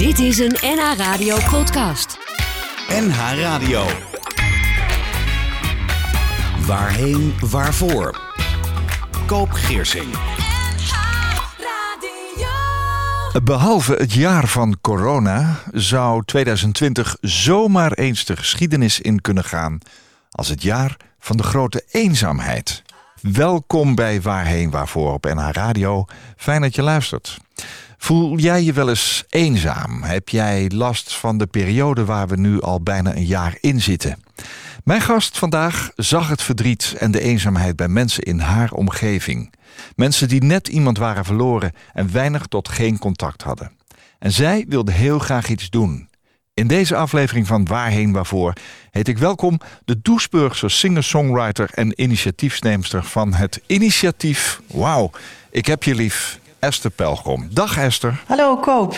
Dit is een NH Radio podcast. NH Radio. Waarheen, waarvoor? Koop Geersing. Behalve het jaar van corona zou 2020 zomaar eens de geschiedenis in kunnen gaan als het jaar van de grote eenzaamheid. Welkom bij Waarheen Waarvoor op NH Radio. Fijn dat je luistert. Voel jij je wel eens eenzaam? Heb jij last van de periode waar we nu al bijna een jaar in zitten? Mijn gast vandaag zag het verdriet en de eenzaamheid bij mensen in haar omgeving. Mensen die net iemand waren verloren en weinig tot geen contact hadden. En zij wilde heel graag iets doen. In deze aflevering van Waarheen Waarvoor heet ik welkom de Doesburgse singer-songwriter en initiatiefneemster van het initiatief Wauw, ik heb je lief, Esther Pelgrom. Dag Esther. Hallo Koop.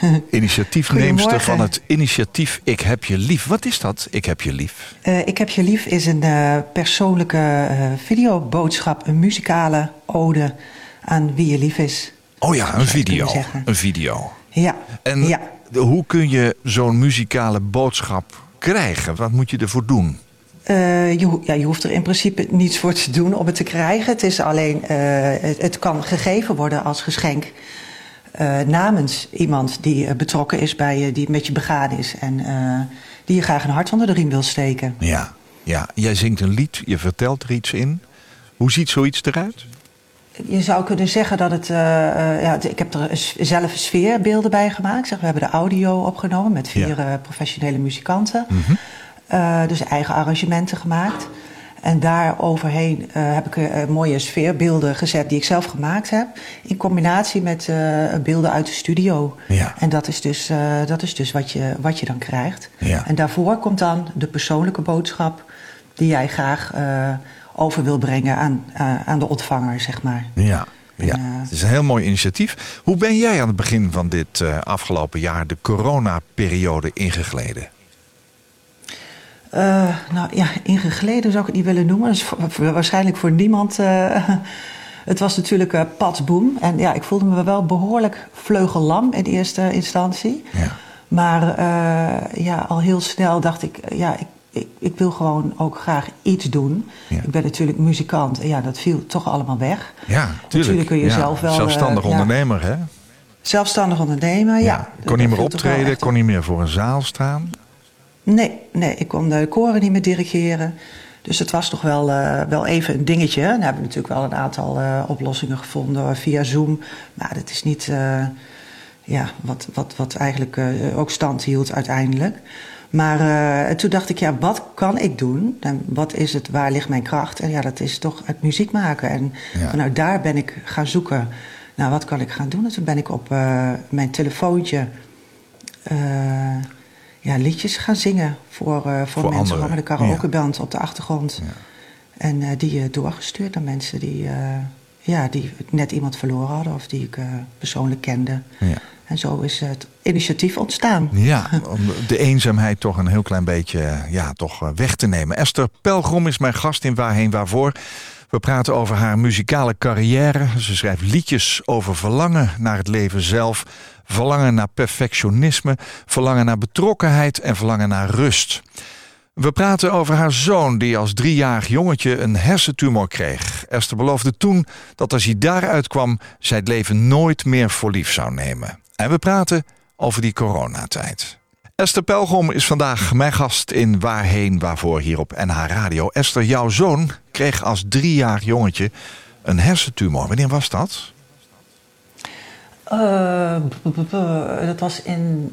Initiatiefneemster van het initiatief Ik heb je lief. Wat is dat, Ik heb je lief? Uh, ik heb je lief is een uh, persoonlijke uh, videoboodschap, een muzikale ode aan wie je lief is. Oh ja, een video. Een video. Ja. En ja. hoe kun je zo'n muzikale boodschap krijgen? Wat moet je ervoor doen? Uh, je, ja, je hoeft er in principe niets voor te doen om het te krijgen. Het, is alleen, uh, het, het, kan gegeven worden als geschenk uh, namens iemand die betrokken is bij je, die met je begaan is en die je graag een hart onder de riem wil steken. Ja, ja, jij zingt een lied, je vertelt er iets in. Hoe ziet zoiets eruit? Je zou kunnen zeggen dat het. ja, ik heb er zelf sfeerbeelden bij gemaakt. Zeg, we hebben de audio opgenomen met vier ja. professionele muzikanten. Mm -hmm. Uh, dus eigen arrangementen gemaakt. En daar overheen uh, heb ik uh, mooie sfeerbeelden gezet die ik zelf gemaakt heb. In combinatie met beelden uit de studio. Ja. En dat is dus, dat is dus wat, je, wat je dan krijgt. Ja. En daarvoor komt dan de persoonlijke boodschap die jij graag over wil brengen aan, aan de ontvanger, zeg maar. Ja. Ja, het is een heel mooi initiatief. Hoe ben jij aan het begin van dit afgelopen jaar de coronaperiode ingegleden? Uh, nou ja, ingegleden zou ik het niet willen noemen. Dat is voor, waarschijnlijk voor niemand. Uh, het was natuurlijk uh, patsboom. En ja, ik voelde me wel behoorlijk vleugellam in eerste instantie. Ja. Maar ja, al heel snel dacht ik, ja, ik, ik, ik wil gewoon ook graag iets doen. Ja. Ik ben natuurlijk muzikant. En ja, dat viel toch allemaal weg. Ja, tuurlijk. Natuurlijk kun je ja, zelf wel... Zelfstandig ondernemer, hè? Zelfstandig ondernemer, ja. ja. Kon niet meer optreden, kon niet meer voor een zaal staan. Nee, nee, ik kon de koren niet meer dirigeren. Dus het was toch wel, uh, wel even een dingetje. Dan hebben we natuurlijk wel een aantal uh, oplossingen gevonden via Zoom. Maar dat is niet uh, ja, wat, wat, wat eigenlijk ook stand hield uiteindelijk. Maar toen dacht ik, ja, wat kan ik doen? En wat is het, waar ligt mijn kracht? En ja, dat is toch het muziek maken. En ja. vanuit daar ben ik gaan zoeken. Nou, wat kan ik gaan doen? En toen ben ik op mijn telefoontje ja, liedjes gaan zingen voor, uh, voor, voor mensen. anderen. Met een karaokeband ja. op de achtergrond. Ja. En uh, die uh, doorgestuurd naar mensen die, ja, die net iemand verloren hadden of die ik persoonlijk kende. Ja. En zo is het initiatief ontstaan. Ja, om de eenzaamheid toch een heel klein beetje ja, toch weg te nemen. Esther Pelgrom is mijn gast in Waarheen Waarvoor. We praten over haar muzikale carrière. Ze schrijft liedjes over verlangen naar het leven zelf verlangen naar perfectionisme, verlangen naar betrokkenheid en verlangen naar rust. We praten over haar zoon die als driejarig jongetje een hersentumor kreeg. Esther beloofde toen dat als hij daaruit kwam, zij het leven nooit meer voor lief zou nemen. En we praten over die coronatijd. Esther Pelgrom is vandaag mijn gast in Waarheen Waarvoor hier op NH Radio. Esther, jouw zoon kreeg als driejarig jongetje een hersentumor. Wanneer was dat? Uh, dat was in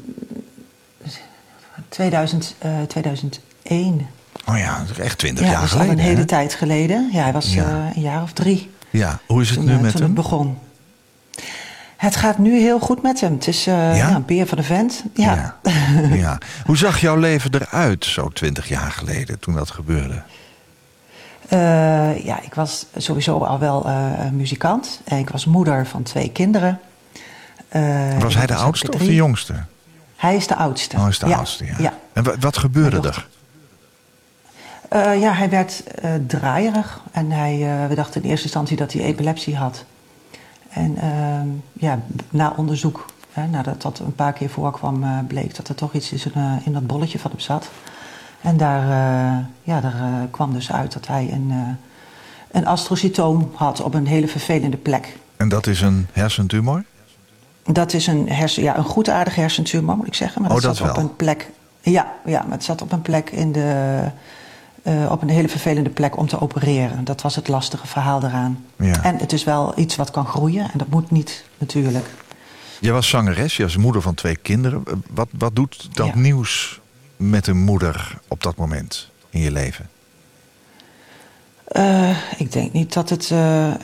2000, uh, 2001. Oh ja, echt twintig ja, jaar dat is geleden. al een hele tijd geleden. Ja, hij was Ja. uh, een jaar of drie Ja, hoe is het toen, nu met toen hem? het begon. Het gaat nu heel goed met hem. Het is uh, Ja? beer van de vent. Ja. Ja. ja. Hoe zag jouw leven eruit zo twintig jaar geleden toen dat gebeurde? Uh, ja, ik was sowieso al wel uh, muzikant. En ik was moeder van twee kinderen. Was hij de oudste of de jongste? Hij is de oudste. Oh, hij is de oudste, ja. En wa- wat gebeurde er? Ja, hij werd draaierig. En hij, we dachten in eerste instantie dat hij epilepsie had. En ja, na onderzoek hè, nadat dat een paar keer voorkwam, uh, bleek dat er toch iets in, uh, in dat bolletje van hem zat. En daar, uh, ja, daar kwam dus uit dat hij een, een astrocytoom had op een hele vervelende plek. En dat is een hersentumor? Dat is een, hersen, ja, een goedaardige hersentumor, moet ik zeggen. Maar oh, dat, dat zat wel. op een plek. Ja, ja, maar het zat op een plek in de. Uh, op een hele vervelende plek om te opereren. Dat was het lastige verhaal eraan. Ja. En het is wel iets wat kan groeien en dat moet niet natuurlijk. Je was zangeres, je was moeder van twee kinderen. Wat, wat doet dat ja. nieuws met een moeder op dat moment in je leven? Uh, ik denk niet dat het. Uh,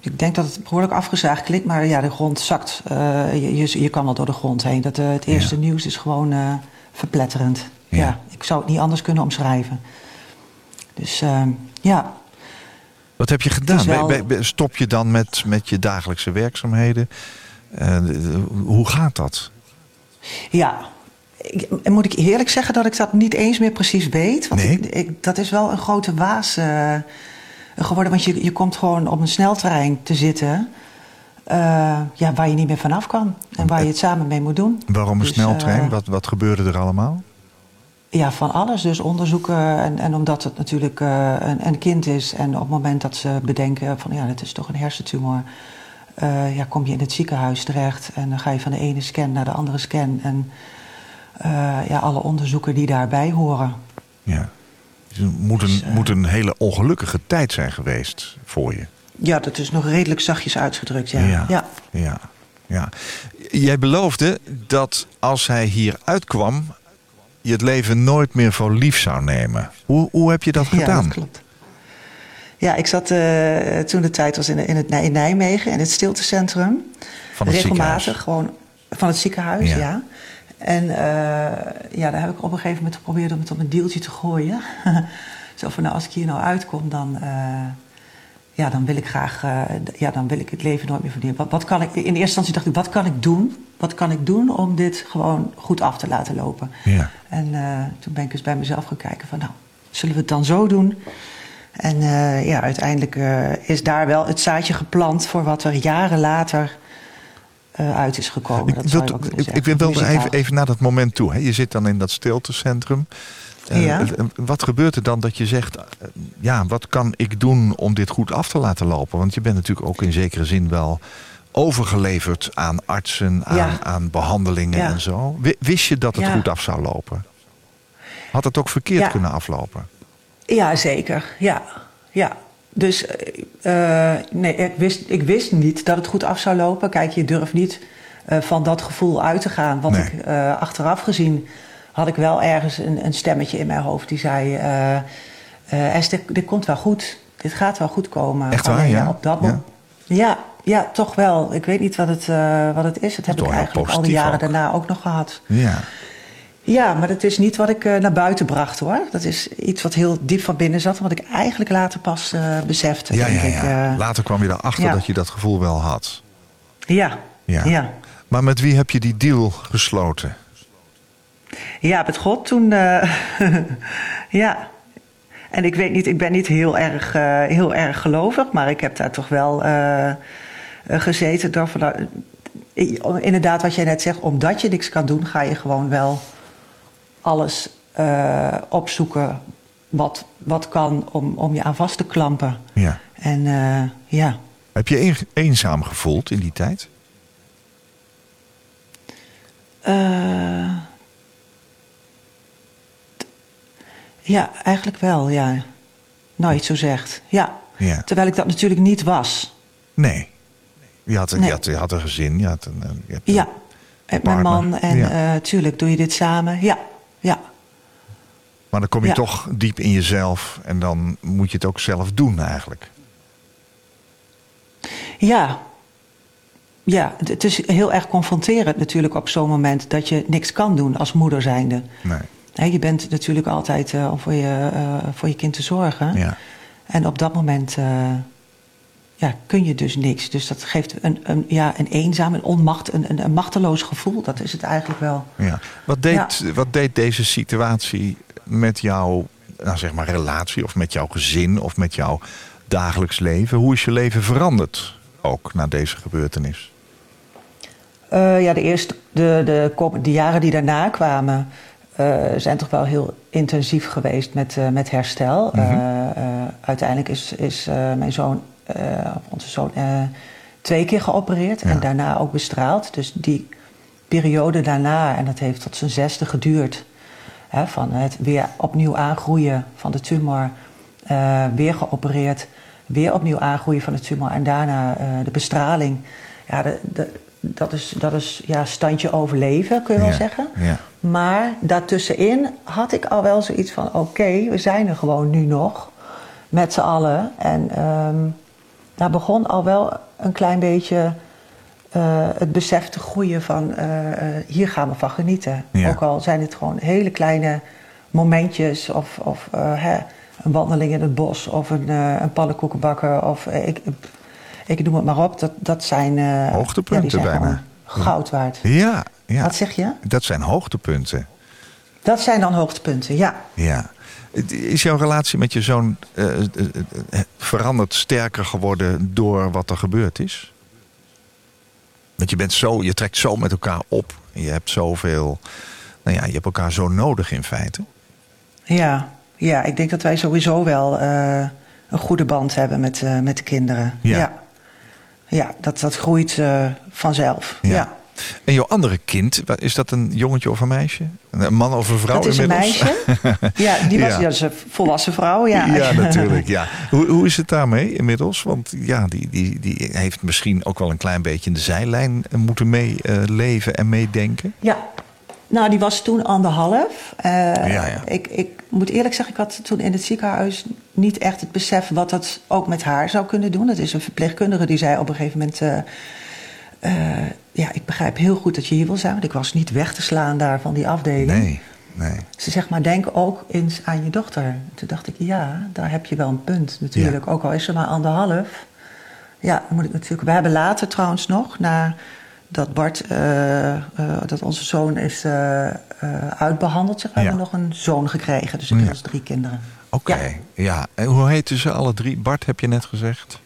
ik denk dat het behoorlijk afgezaagd klinkt, maar ja, de grond zakt. Uh, je, je, je, kan wel door de grond heen. Dat, het eerste ja. nieuws is gewoon verpletterend. Ja. ja. ik zou het niet anders kunnen omschrijven. Dus ja. Wat heb je gedaan? wel... Stop je dan met, met je dagelijkse werkzaamheden? hoe gaat dat? Ja, ik, moet ik eerlijk zeggen dat ik dat niet eens meer precies weet. Want nee? ik, ik, dat is wel een grote waas uh, geworden. Want je, je komt gewoon op een sneltrein te zitten. Uh, ja, waar je niet meer vanaf kan. En waar je het samen mee moet doen. Waarom een Dus, sneltrein? uh, wat, wat gebeurde er allemaal? Ja, van alles. Dus onderzoeken. En, en omdat het natuurlijk uh, een, een, kind is. En op het moment dat ze bedenken van ja, dat is toch een hersentumor. Uh, ja, kom je in het ziekenhuis terecht. En dan ga je van de ene scan naar de andere scan. En uh, ja, alle onderzoeken die daarbij horen. Ja. Dus het moet een, Dus, moet een hele ongelukkige tijd zijn geweest voor je. Ja, dat is nog redelijk zachtjes uitgedrukt, ja. Ja. ja. ja. ja. Jij beloofde dat als hij hier uitkwam... je het leven nooit meer voor lief zou nemen. Hoe, hoe heb je dat gedaan? Ja, dat klopt. Ja, ik zat uh, toen de tijd was in, in, het, in Nijmegen, in het stiltecentrum. Van het Regelmatig, ziekenhuis. gewoon van het ziekenhuis, Ja. ja. En uh, ja, daar heb ik op een gegeven moment geprobeerd om het op een deeltje te gooien. Zo van, nou, als ik hier nou uitkom, dan, uh, ja, dan wil ik graag, uh, ja, dan wil ik het leven nooit meer verdienen. Wat, wat kan ik, in eerste instantie dacht ik, wat kan ik doen? Wat kan ik doen om dit gewoon goed af te laten lopen? Ja. En toen ben ik eens bij mezelf gaan kijken van, nou, zullen we het dan zo doen? En ja, uiteindelijk is daar wel het zaadje geplant voor wat er jaren later uit is gekomen. Ik wil, ik, ik wil wel even, even naar dat moment toe. Hè. Je zit dan in dat stiltecentrum. Uh, ja. Wat gebeurt er dan dat je zegt... Uh, ja, wat kan ik doen om dit goed af te laten lopen? Want je bent natuurlijk ook in zekere zin wel overgeleverd aan artsen, aan, ja. aan behandelingen ja. en zo. Wist je dat het goed af zou lopen? Had het ook verkeerd kunnen aflopen? Ja, zeker. Ja, ja. Dus uh, nee, ik wist, ik wist niet dat het goed af zou lopen. Kijk, je durft niet uh, van dat gevoel uit te gaan. Wat nee. ik uh, achteraf gezien had ik wel ergens een, een stemmetje in mijn hoofd die zei: Esther, dit, dit, komt wel goed. Dit gaat wel goed komen. Echt waar, ja? Op dat ja. ja, ja, toch wel. Ik weet niet wat het, wat het is. Dat heb ik eigenlijk al die jaren ook. daarna ook nog gehad. Ja. Ja, maar dat is niet wat ik uh, naar buiten bracht hoor. Dat is iets wat heel diep van binnen zat. Wat ik eigenlijk later pas uh, besefte. Ja, denk ja, ja. Ik, uh, later kwam je erachter ja. dat je dat gevoel wel had. Ja. ja. ja. Maar met wie heb je die deal gesloten? Ja, met God toen. eh, ja. En ik weet niet, ik ben niet heel erg, uh, heel erg gelovig. Maar ik heb daar toch wel uh, gezeten. Door, inderdaad, wat jij net zegt. Omdat je niks kan doen, ga je gewoon wel alles opzoeken wat, wat kan om, om je aan vast te klampen. Ja. En ja. Heb je een, eenzaam gevoeld in die tijd? Uh, ja, eigenlijk wel, ja. Nou, iets zo zegt. Ja. ja. Terwijl ik dat natuurlijk niet was. Nee. Je had, nee. je had, je had een gezin, je had een. Je een ja, met mijn man en ja. uh, tuurlijk doe je dit samen. Ja, ja. Maar dan kom je ja. toch diep in jezelf en dan moet je het ook zelf doen eigenlijk. Ja. Ja, het is heel erg confronterend natuurlijk op zo'n moment dat je niks kan doen als moeder zijnde. Nee. He, je bent natuurlijk altijd uh, om voor je, uh, voor je kind te zorgen. Ja. En op dat moment uh, ja, kun je dus niks. Dus dat geeft een, een, ja, een eenzaam, een onmacht, een, een, een machteloos gevoel. Dat is het eigenlijk wel. Ja. Wat, deed, ja. wat deed deze situatie met jouw nou zeg maar, relatie of met jouw gezin of met jouw dagelijks leven? Hoe is je leven veranderd ook na deze gebeurtenis? Ja, de, eerste, de, de, de, jaren die daarna kwamen uh, zijn toch wel heel intensief geweest met, uh, met herstel. Mm -hmm. uiteindelijk is, is mijn zoon, onze zoon, twee keer geopereerd ja. en daarna ook bestraald. Dus die periode daarna, en dat heeft tot zijn zesde geduurd, hè, van het weer opnieuw aangroeien van de tumor, weer geopereerd, weer opnieuw aangroeien van de tumor en daarna de bestraling. Ja, de, de, dat is, dat is ja, standje overleven, kun je wel zeggen. ja. Maar daartussenin had ik al wel zoiets van: oké, we zijn er gewoon nu nog met z'n allen. En ehm, daar begon al wel een klein beetje eh, het besef te groeien van: eh, eh, hier gaan we van genieten. Ja. Ook al zijn het gewoon hele kleine momentjes of, of hè, een wandeling in het bos of een, een pannenkoeken bakken of ik, ik noem het maar op. Dat, dat zijn eh, Hoogtepunten ja, die zijn bijna. goud waard. Ja, ja. Wat zeg je? dat zijn hoogtepunten. Dat zijn dan hoogtepunten, ja. Ja. Is jouw relatie met je zoon eh, eh, veranderd, sterker geworden door wat er gebeurd is? Want je bent zo, je trekt zo met elkaar op. Je hebt zoveel, nou ja, je hebt elkaar zo nodig in feite. Ja, ja ik denk dat wij sowieso wel een goede band hebben met, met de kinderen. Ja. ja. Ja, dat, dat groeit eh, vanzelf. Ja. En jouw andere kind, is dat een jongetje of een meisje? Een man of een vrouw Dat is een meisje. Ja, die was Ja. ja. dat is een volwassen vrouw. Ja, Ja, natuurlijk. Ja. Hoe, hoe is het daarmee inmiddels? Want ja, die, die, die heeft misschien ook wel een klein beetje in de zijlijn moeten meeleven en meedenken. Ja, nou die was toen anderhalf. Eh, Ja, ja. Ik, ik moet eerlijk zeggen, ik had toen in het ziekenhuis niet echt het besef wat dat ook met haar zou kunnen doen. Het is een verpleegkundige die zei op een gegeven moment... eh, eh, ja, ik begrijp heel goed dat je hier wil zijn, want ik was niet weg te slaan daar van die afdeling. Nee, nee. Ze zegt maar, denk ook eens aan je dochter. Toen dacht ik, ja, daar heb je wel een punt natuurlijk. Ook al is ze maar anderhalf. Ja, moet ik natuurlijk... We hebben later trouwens nog, na dat Bart, eh, eh, dat onze zoon is eh, eh, uitbehandeld... Zeg, hebben Ja. nog een zoon gekregen. Dus Ja. inmiddels drie kinderen. Oké, Ja. ja. En hoe heten ze alle drie? Bart heb je net gezegd.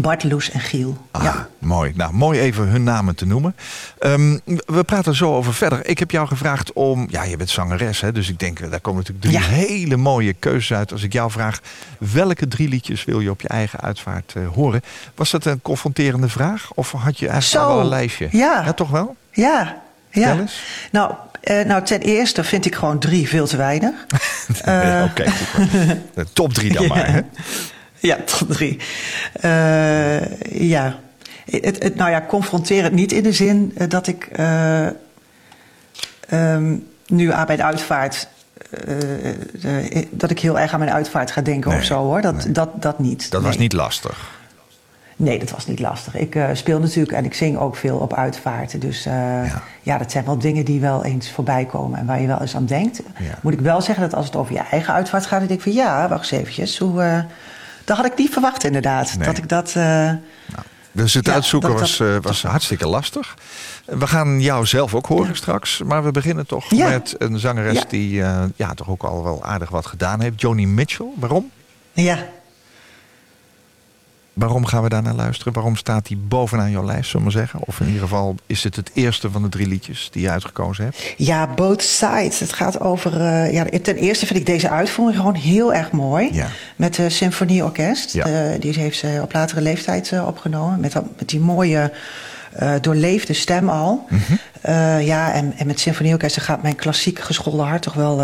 Bart, Loes en Giel. Ah, Ja. mooi. Nou, mooi even hun namen te noemen. Ehm, we praten zo over verder. Ik heb jou gevraagd om... Ja, je bent zangeres, hè? Dus ik denk, eh, daar komen natuurlijk drie Ja. hele mooie keuzes uit. Als ik jou vraag, welke drie liedjes wil je op je eigen uitvaart eh, horen? Was dat een confronterende vraag? Of had je eigenlijk Zo, al wel een lijstje? ja. toch wel? Ja, ja. Nou, eh, nou, ten eerste vind ik gewoon drie veel te weinig. Nee, Oké, top drie dan maar, hè? Ja, tot drie. Eh, ja. Het, het, nou ja, confronteer het niet in de zin eh, dat ik eh, ehm, nu aan mijn uitvaart. dat ik heel erg aan mijn uitvaart ga denken Nee, of zo hoor. Dat, nee. dat, dat niet. Dat was niet lastig. Nee, dat was niet lastig. Ik speel natuurlijk en ik zing ook veel op uitvaarten. Dus Ja. ja. dat zijn wel dingen die wel eens voorbij komen en waar je wel eens aan denkt. Ja. Moet ik wel zeggen dat als het over je eigen uitvaart gaat, dan denk ik van ja, wacht eens eventjes. Hoe, dat had ik niet verwacht inderdaad. Nee. Dat ik dat. eh, Dus het Ja, uitzoeken dat- was, dat- eh, was hartstikke lastig. We gaan jou zelf ook horen straks. Maar we beginnen toch Ja. met een zangeres die eh, ja, toch ook al wel aardig wat gedaan heeft. Joni Mitchell. Waarom? ja. Waarom gaan we daar naar luisteren? Waarom staat die bovenaan jouw lijst, zullen we maar zeggen? Of in ieder geval is het het eerste van de drie liedjes die je uitgekozen hebt? ja, both sides. Het gaat over. eh, ja, ten eerste vind ik deze uitvoering gewoon heel erg mooi. Ja. Met de symfonieorkest. Ja. Eh, die heeft ze op latere leeftijd eh, opgenomen. Met, met die mooie. eh, doorleefde stem al. Mhm. Eh, ja, en, en met symfonieorkest gaat mijn klassiek geschoolde hart toch wel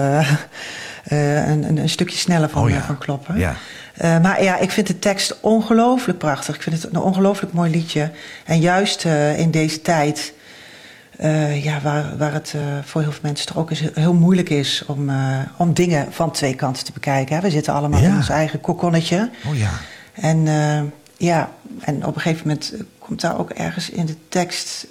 eh, een, een, stukje sneller van, Oh ja. eh, van kloppen. Ja. Eh, maar ja, ik vind de tekst ongelooflijk prachtig. Ik vind het een ongelooflijk mooi liedje. En juist in deze tijd, ja, waar, waar het voor heel veel mensen toch ook eens heel, moeilijk is om, om dingen van twee kanten te bekijken. Hè. We zitten allemaal Ja. in ons eigen kokonnetje. Oh ja. En ja, en op een gegeven moment komt daar ook ergens in de tekst.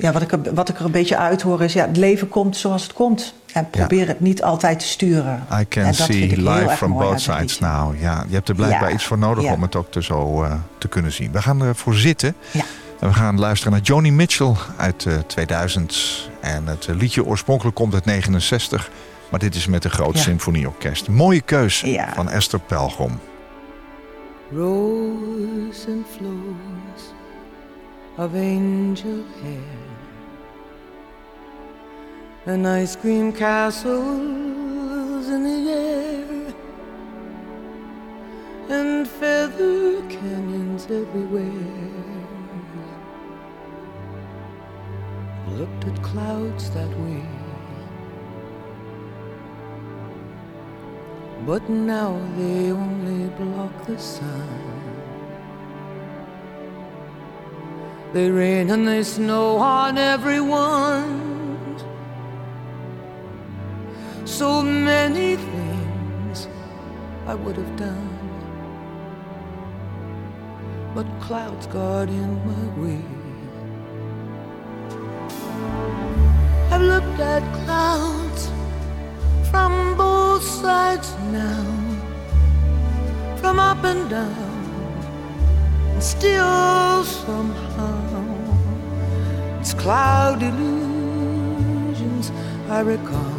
Ja, wat ik, er, wat ik er een beetje uit hoor is: ja, het leven komt zoals het komt. En probeer het niet altijd te sturen. I can en dat see vind ik heel live erg from both sides now. Ja, je hebt er blijkbaar Ja. iets voor nodig Ja. om het ook te zo eh, te kunnen zien. We gaan ervoor zitten. Ja. En we gaan luisteren naar Joni Mitchell uit eh, 2000. En het eh, liedje oorspronkelijk komt uit 69. Maar dit is met een groot Ja. symfonieorkest. Mooie keus Ja. van Esther Pelgrom. rose and flows of angel hair and ice cream castles in the air and feather canyons everywhere. Looked at clouds that way. But now they only block the sun. They rain and they snow on everyone. So many things I would have done, but clouds got in my way. I've looked at clouds from both sides now, from up and down, and still somehow it's cloud illusions I recall.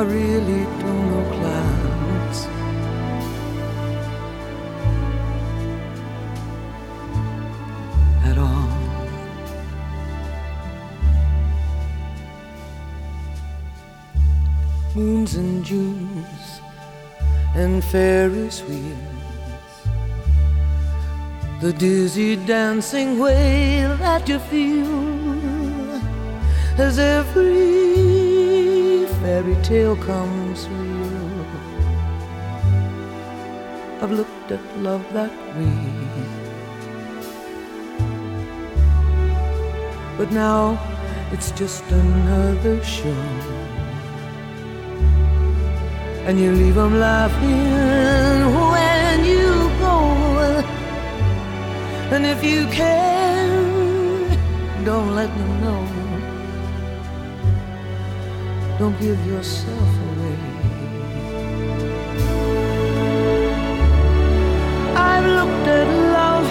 I really don't know clouds. At all. Moons and Junes and Ferris wheels. The dizzy dancing way that you feel as every fairy tale comes real. I've looked at love that way. But now it's just another show. And you leave them laughing when you go. And if you can, don't let them know. Don't give yourself away. I've looked at love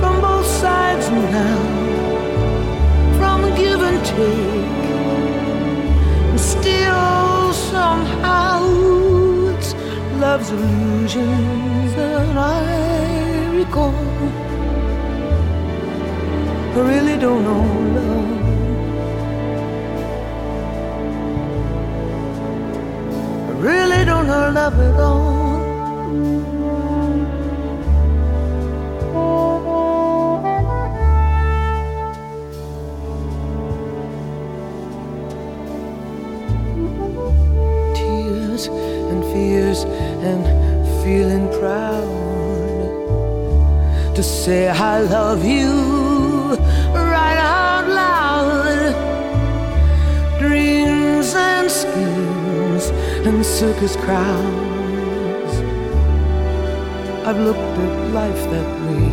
from both sides now, from give and take, and still somehow it's love's illusions that I recall. I really don't know love. Really don't know love at all. Tears and fears and feeling proud to say I love you right out loud. Dreams and schemes and circus crowds. I've looked at life that way.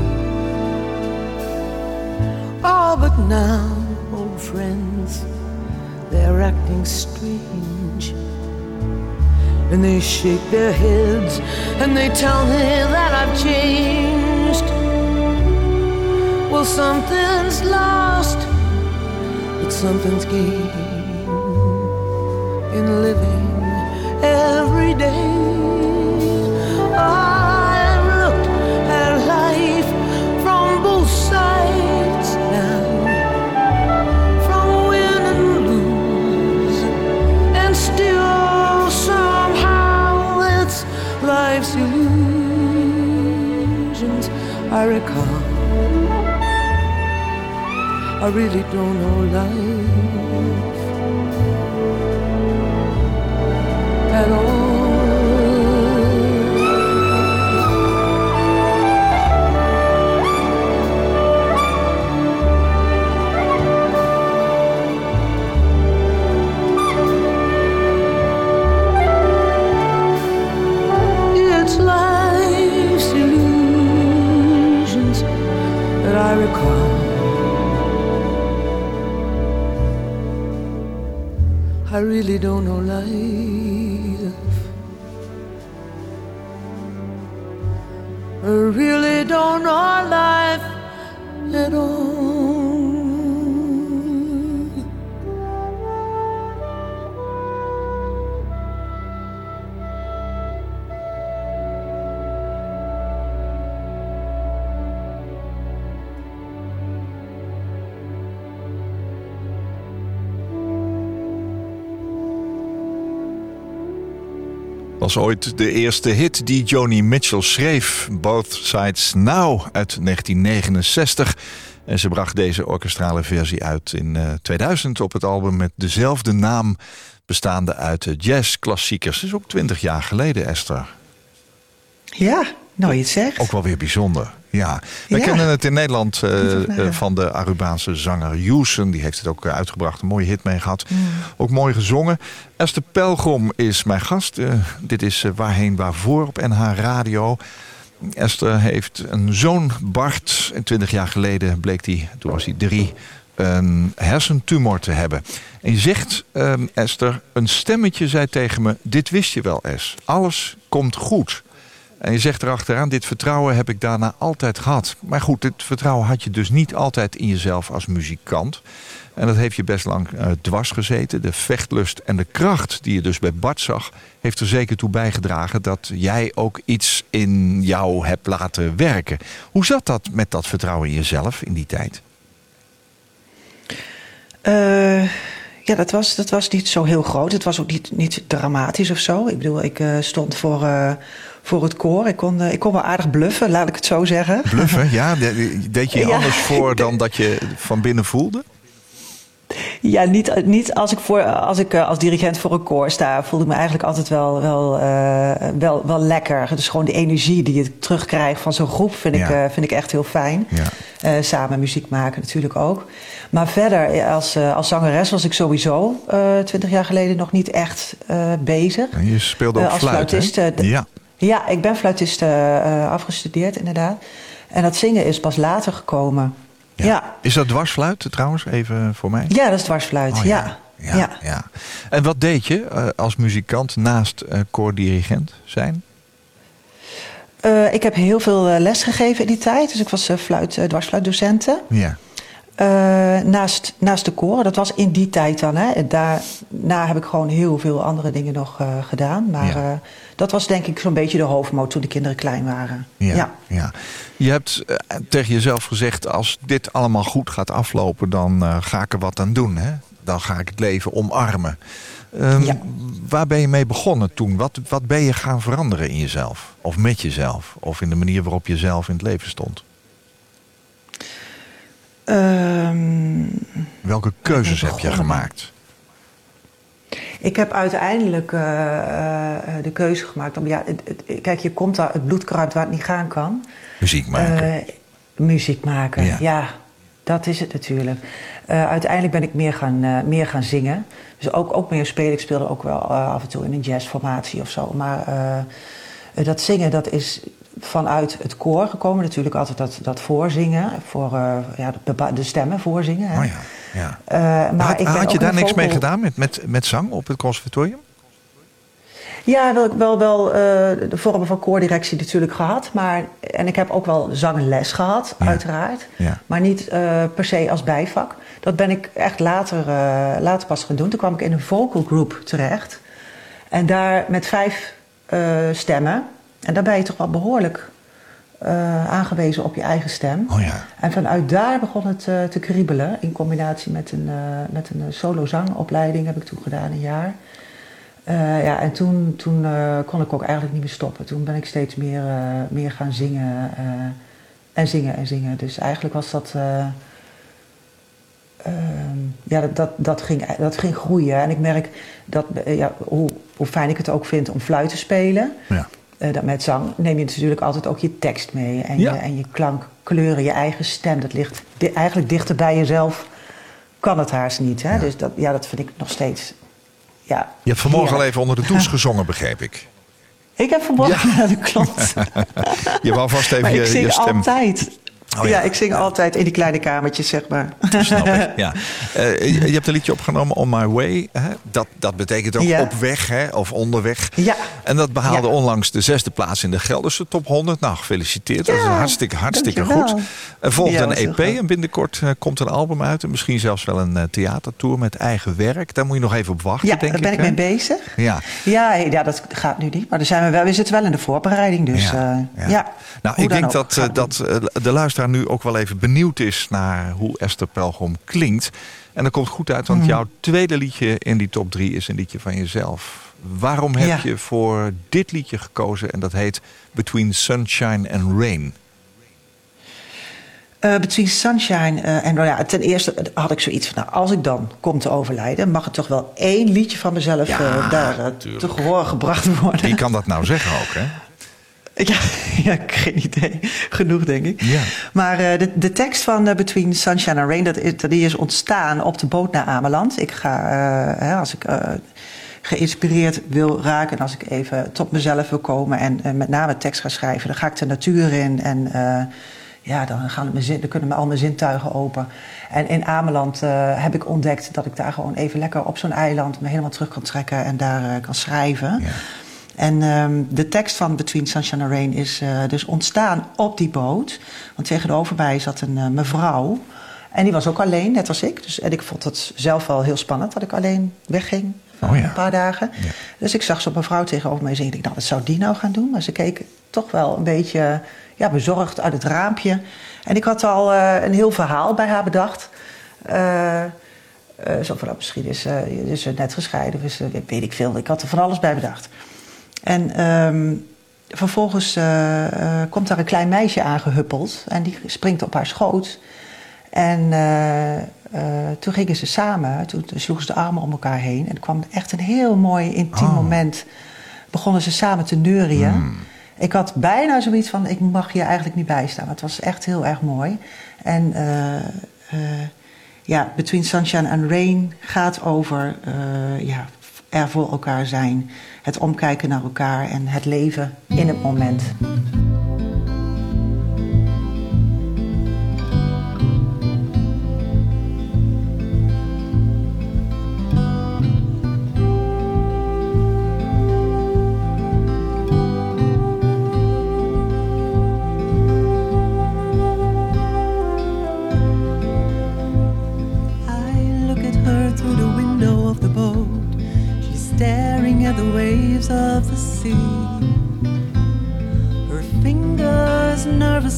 Oh, but now, old friends, they're acting strange. And they shake their heads and they tell me that I've changed. Well, something's lost, but something's gained in living really don't know life was ooit de eerste hit die Joni Mitchell schreef. Both Sides Now uit 1969. En ze bracht deze orkestrale versie uit in 2000 op het album met dezelfde naam. Bestaande uit jazzklassiekers. Dat is ook 20 jaar geleden, Esther. Ja, nou je het zegt. Ook wel weer bijzonder. Ja, we kennen het in Nederland uh, van de Arubaanse zanger Houston. Die heeft het ook uitgebracht, een mooie hit mee gehad. Mm. Ook mooi gezongen. Esther Pelgrom is mijn gast. Uh, dit is Waarheen Waarvoor op NH Radio. Esther heeft een zoon, Bart. En twintig jaar geleden bleek hij, toen was hij drie, een hersentumor te hebben. En je zegt, um, Esther, een stemmetje zei tegen me... dit wist je wel, Es. Alles komt goed. En je zegt erachteraan, dit vertrouwen heb ik daarna altijd gehad. Maar goed, dit vertrouwen had je dus niet altijd in jezelf als muzikant. En dat heeft je best lang uh, dwars gezeten. De vechtlust en de kracht die je dus bij Bart zag... heeft er zeker toe bijgedragen dat jij ook iets in jou hebt laten werken. Hoe zat dat met dat vertrouwen in jezelf in die tijd? Uh, ja, dat was, dat was niet zo heel groot. Het was ook niet, niet dramatisch of zo. Ik bedoel, ik uh, stond voor voor het koor. Ik kon, ik kon wel aardig bluffen, laat ik het zo zeggen. Bluffen, ja? Deed je je anders voor dan dat je van binnen voelde? Ja, niet, niet als ik, voor, als ik als dirigent voor een koor sta, voelde ik me eigenlijk altijd wel, wel, uh, wel, wel lekker. Dus gewoon de energie die je terugkrijgt van zo'n groep vind, ik, uh, vind ik echt heel fijn. Ja. Uh, samen muziek maken natuurlijk ook. Maar verder, als, als zangeres was ik sowieso twintig jaar geleden nog niet echt bezig. En je speelde ook als fluit, fluitist. ja. Ja, ik ben fluitist uh, afgestudeerd inderdaad. En dat zingen is pas later gekomen. Ja. ja. Is dat dwarsfluit trouwens, even voor mij? Ja, dat is dwarsfluit, oh, ja. Ja, ja. ja, En wat deed je uh, als muzikant naast uh, koordirigent zijn? ik heb heel veel les gegeven in die tijd. Dus ik was fluit, dwarsfluitdocenten. Ja. Uh, naast, naast de koren. Dat was in die tijd dan. Hè. Daarna heb ik gewoon heel veel andere dingen nog uh, gedaan. Maar ja. uh, dat was denk ik zo'n beetje de hoofdmoot toen de kinderen klein waren. Ja, ja. ja. Je hebt tegen jezelf gezegd... als dit allemaal goed gaat aflopen, dan ga ik er wat aan doen. Hè? Dan ga ik het leven omarmen. Um, ja. Waar ben je mee begonnen toen? Wat, wat ben je gaan veranderen in jezelf? Of met jezelf? Of in de manier waarop je zelf in het leven stond? Um, Welke keuzes heb je gemaakt? Ik heb uiteindelijk uh, uh, de keuze gemaakt om, ja, het, het, kijk, je komt daar het bloedkruid waar het niet gaan kan. Muziek maken. Uh, muziek maken, ja. ja. dat is het natuurlijk. uiteindelijk ben ik meer gaan, meer gaan zingen. Dus ook, ook meer spelen. Ik speelde ook wel af en toe in een jazzformatie of zo. Maar dat zingen, dat is vanuit het koor gekomen. Natuurlijk altijd dat, dat voorzingen, voor uh, ja, de, de, stemmen voorzingen. Hè. Oh ja, ja. Uh, maar had, ik ben had je daar niks vocal... mee gedaan met, met, met zang op het conservatorium? Ja, wel, wel, wel uh, de vormen van koordirectie natuurlijk gehad. Maar, en ik heb ook wel zangles gehad, Ja. uiteraard. Ja. Maar niet per se als bijvak. Dat ben ik echt later, later pas gaan doen. Toen kwam ik in een vocal group terecht. En daar met vijf stemmen. En daar ben je toch wel behoorlijk uh, aangewezen op je eigen stem. Oh ja. En vanuit daar begon het uh, te kriebelen. In combinatie met een, uh, met een solo zangopleiding heb ik toen gedaan, een jaar. ja, en toen, toen kon ik ook eigenlijk niet meer stoppen. Toen ben ik steeds meer, meer gaan zingen. en zingen en zingen. Dus eigenlijk was dat... ja, dat, dat, dat, ging, dat ging groeien. En ik merk dat, ja, hoe, hoe fijn ik het ook vind om fluit te spelen. Ja. Uh, dat met zang neem je natuurlijk altijd ook je tekst mee. En, Ja. je, en je klankkleuren, je eigen stem. Dat ligt di- eigenlijk dichter bij jezelf. Kan het haast niet. Hè? Ja. Dus dat, ja, dat vind ik nog steeds. Ja, Je hebt vanmorgen al even onder de douche gezongen, begreep ik. Ik heb vanmorgen, ja. dat klopt. Je wou vast even maar je, ik zing je stem... altijd. Oh, ja. ja. ik zing altijd in die kleine kamertjes, zeg maar. Snap ik, ja. Eh, je, je hebt een liedje opgenomen, On My Way. Hè? Dat, dat betekent ook Ja. op weg hè? of onderweg. Ja. En dat behaalde Ja. onlangs de zesde plaats in de Gelderse top 100. Nou, gefeliciteerd. dat is Ja, hartstikke, hartstikke dankjewel. goed. Er volgt Ja, een EP goed. en binnenkort eh, komt een album uit. En misschien zelfs wel een eh, theatertour met eigen werk. Daar moet je nog even op wachten, Ja, denk daar ben ik mee bezig. Ja. Ja, ja, dat gaat nu niet. Maar daar zijn we, wel, we zitten wel in de voorbereiding. Dus ja, ja. Nou, Hoe ik denk dat, eh, dat eh, de luisteraar nu ook wel even benieuwd is naar hoe Esther Pelgrom klinkt. En dat komt goed uit, want Mhm. jouw tweede liedje in die top drie is een liedje van jezelf. Waarom heb Ja. je voor dit liedje gekozen en dat heet Between Sunshine and Rain? Eh, Between Sunshine eh, en nou ja, ten eerste had ik zoiets van, nou, als ik dan kom te overlijden, mag er toch wel één liedje van mezelf Ja, eh, daar te gehoor gebracht worden. Wie kan dat nou zeggen ook, hè? Ja, ja, geen idee. Genoeg, denk ik. Ja. Maar eh, de, de tekst van eh, Between Sunshine and Rain, dat is, die is ontstaan op de boot naar Ameland. Ik ga, eh, hè, als ik geïnspireerd wil raken... en als ik even tot mezelf wil komen en met name tekst ga schrijven... dan ga ik de natuur in en ja, dan, gaan mijn zin, dan kunnen me al mijn zintuigen open. En in Ameland heb ik ontdekt dat ik daar gewoon even lekker op zo'n eiland... me helemaal terug kan trekken en daar kan schrijven... Ja. En ehm, de tekst van Between Sunshine and Rain is eh, dus ontstaan op die boot. Want tegenover mij zat een eh, mevrouw. En die was ook alleen, net als ik. Dus, en ik vond het zelf wel heel spannend dat ik alleen wegging. Oh ja. Een paar dagen. Ja. Dus ik zag zo'n mevrouw tegenover mij zingen. Ik dacht, nou, wat zou die nou gaan doen? Maar ze keek toch wel een beetje ja, bezorgd uit het raampje. En ik had al eh, een heel verhaal bij haar bedacht. Zo van, nou, misschien is, is ze net gescheiden. Of is, ze- weet ik veel. Ik had er van alles bij bedacht. En ehm, vervolgens eh, komt daar een klein meisje aangehuppeld. En die springt op haar schoot. En eh, toen gingen ze samen, toen sloegen ze de armen om elkaar heen. En er kwam echt een heel mooi intiem Oh. moment. Begonnen ze samen te neurien. Hmm. Ik had bijna zoiets van, ik mag hier eigenlijk niet bij staan. Het was echt heel erg mooi. En ja, Between Sunshine and Rain gaat over ja, er voor elkaar zijn. Het omkijken naar elkaar en het leven in het moment.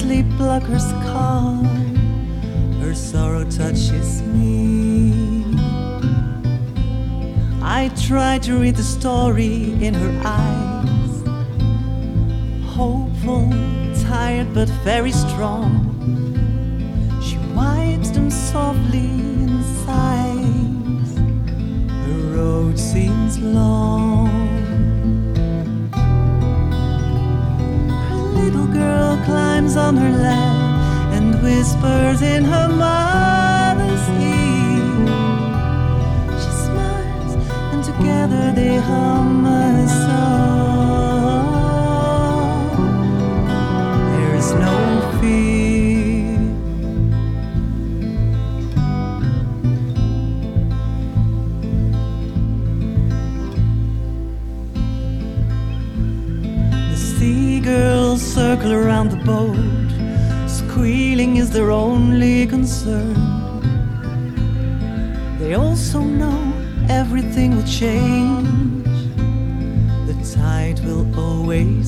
Nervously pluck her scar. Her sorrow touches me. I try to read the story in her eyes. Hopeful, tired, but very strong. She wipes them softly and sighs. Her road seems long. Girl climbs on her lap and whispers in her mother's ear. She smiles and together they hum circle around the boat. Squealing is their only concern. They also know everything will change. The tide will always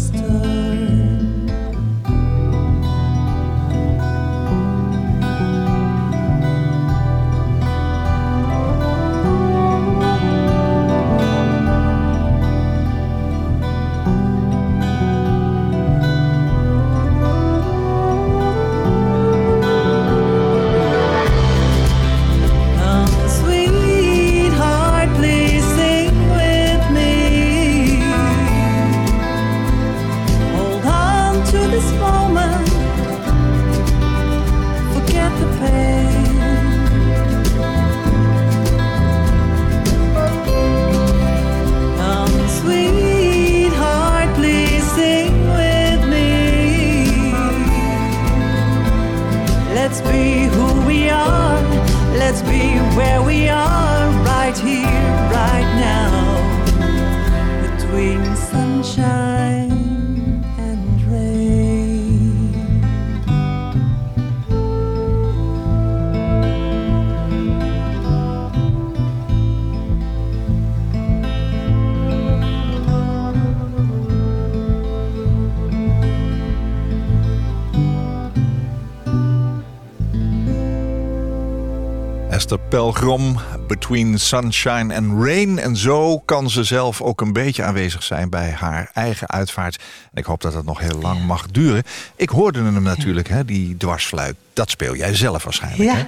where we are, right here, right now. Between sunshine Esther Pelgrom, Between Sunshine and Rain. En zo kan ze zelf ook een beetje aanwezig zijn bij haar eigen uitvaart. En ik hoop dat het nog heel lang mag duren. Ik hoorde hem natuurlijk, hè, die dwarsfluit. Dat speel jij zelf waarschijnlijk, Ja. hè?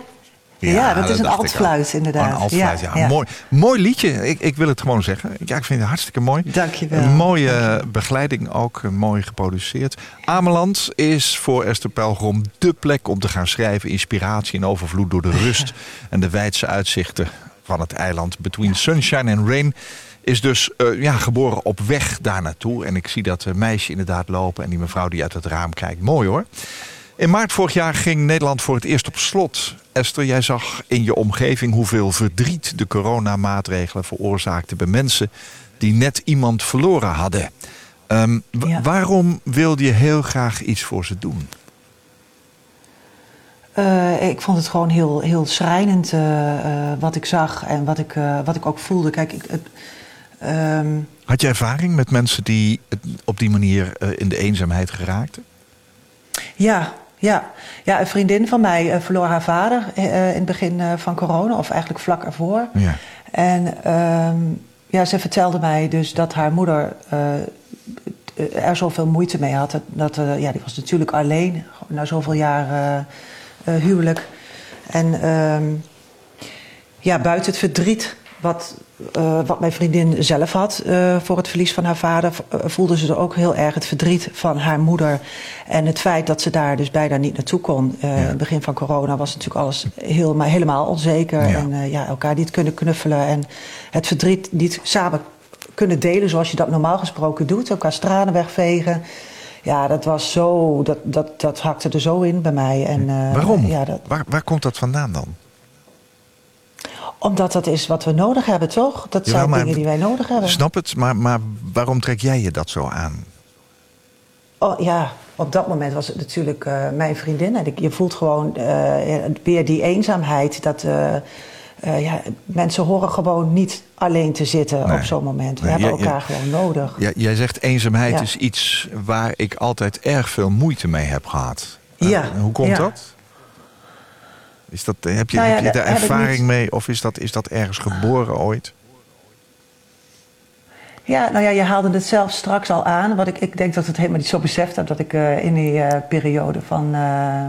Ja, dat is een altfluit, al. inderdaad. Een altfluit, ja. Ja, ja. Mooi, mooi liedje, ik, ik wil het gewoon zeggen. Ja, ik vind het hartstikke mooi. Dankjewel. Een mooie begeleiding ook, eh, mooi geproduceerd. Ameland is voor Esther Pelgrom dé plek om te gaan schrijven. Inspiratie en overvloed door de rust en de wijdse uitzichten van het eiland. Between Sunshine and Rain is dus eh, ja, geboren op weg daar naartoe. En ik zie dat eh, meisje inderdaad lopen en die mevrouw die uit het raam kijkt. Mooi hoor. In maart vorig jaar ging Nederland voor het eerst op slot. Esther, jij zag in je omgeving hoeveel verdriet de coronamaatregelen veroorzaakten bij mensen die net iemand verloren hadden. Ehm, Ja. Waarom wilde je heel graag iets voor ze doen? Eh, ik vond het gewoon heel, heel schrijnend eh, eh, wat ik zag en wat ik, wat ik ook voelde. Kijk, ik, ehm, Had je ervaring met mensen die op die manier in de eenzaamheid geraakten? ja, ja. ja, een vriendin van mij eh, verloor haar vader eh, in het begin eh, van corona, of eigenlijk vlak ervoor. Ja. En ehm, ja, ze vertelde mij dus dat haar moeder eh, er zoveel moeite mee had. Dat, eh, ja, die was natuurlijk alleen, na zoveel jaar eh, eh, huwelijk. En ehm, ja, buiten het verdriet wat, eh, wat mijn vriendin zelf had eh, voor het verlies van haar vader, v- eh, voelde ze er ook heel erg het verdriet van haar moeder. En het feit dat ze daar dus bijna niet naartoe kon. Ja. In het begin van corona was natuurlijk alles heel, maar helemaal onzeker. Ja. En ja, elkaar niet kunnen knuffelen en het verdriet niet samen kunnen delen zoals je dat normaal gesproken doet. Elkaar tranen wegvegen. Ja, dat was zo, dat, dat, dat hakte er zo in bij mij. En, Waarom? Ja, dat, Waar, waar komt dat vandaan dan? Omdat dat is wat we nodig hebben, toch? Dat zijn maar- dingen die wij nodig hebben. Snap het, maar, maar waarom trek jij je dat zo aan? Oh ja, op dat moment was het natuurlijk eh, mijn vriendin. En ik, je voelt gewoon eh, weer die eenzaamheid. Dat eh, ja, mensen horen gewoon niet alleen te zitten Nee. op zo'n moment. We Nee, hebben elkaar gewoon nodig. Ja, jij zegt eenzaamheid Ja. is iets waar ik altijd erg veel moeite mee heb gehad. Eh, Ja, hoe komt ja. dat? Is dat heb je, Nou ja, heb je daar ervaring mee of is dat, is dat ergens geboren ooit? Ja, nou ja, je haalde het zelf straks al aan. Wat ik, ik denk dat ik het helemaal niet zo beseft heb. Dat ik eh, in die eh, periode van... eh,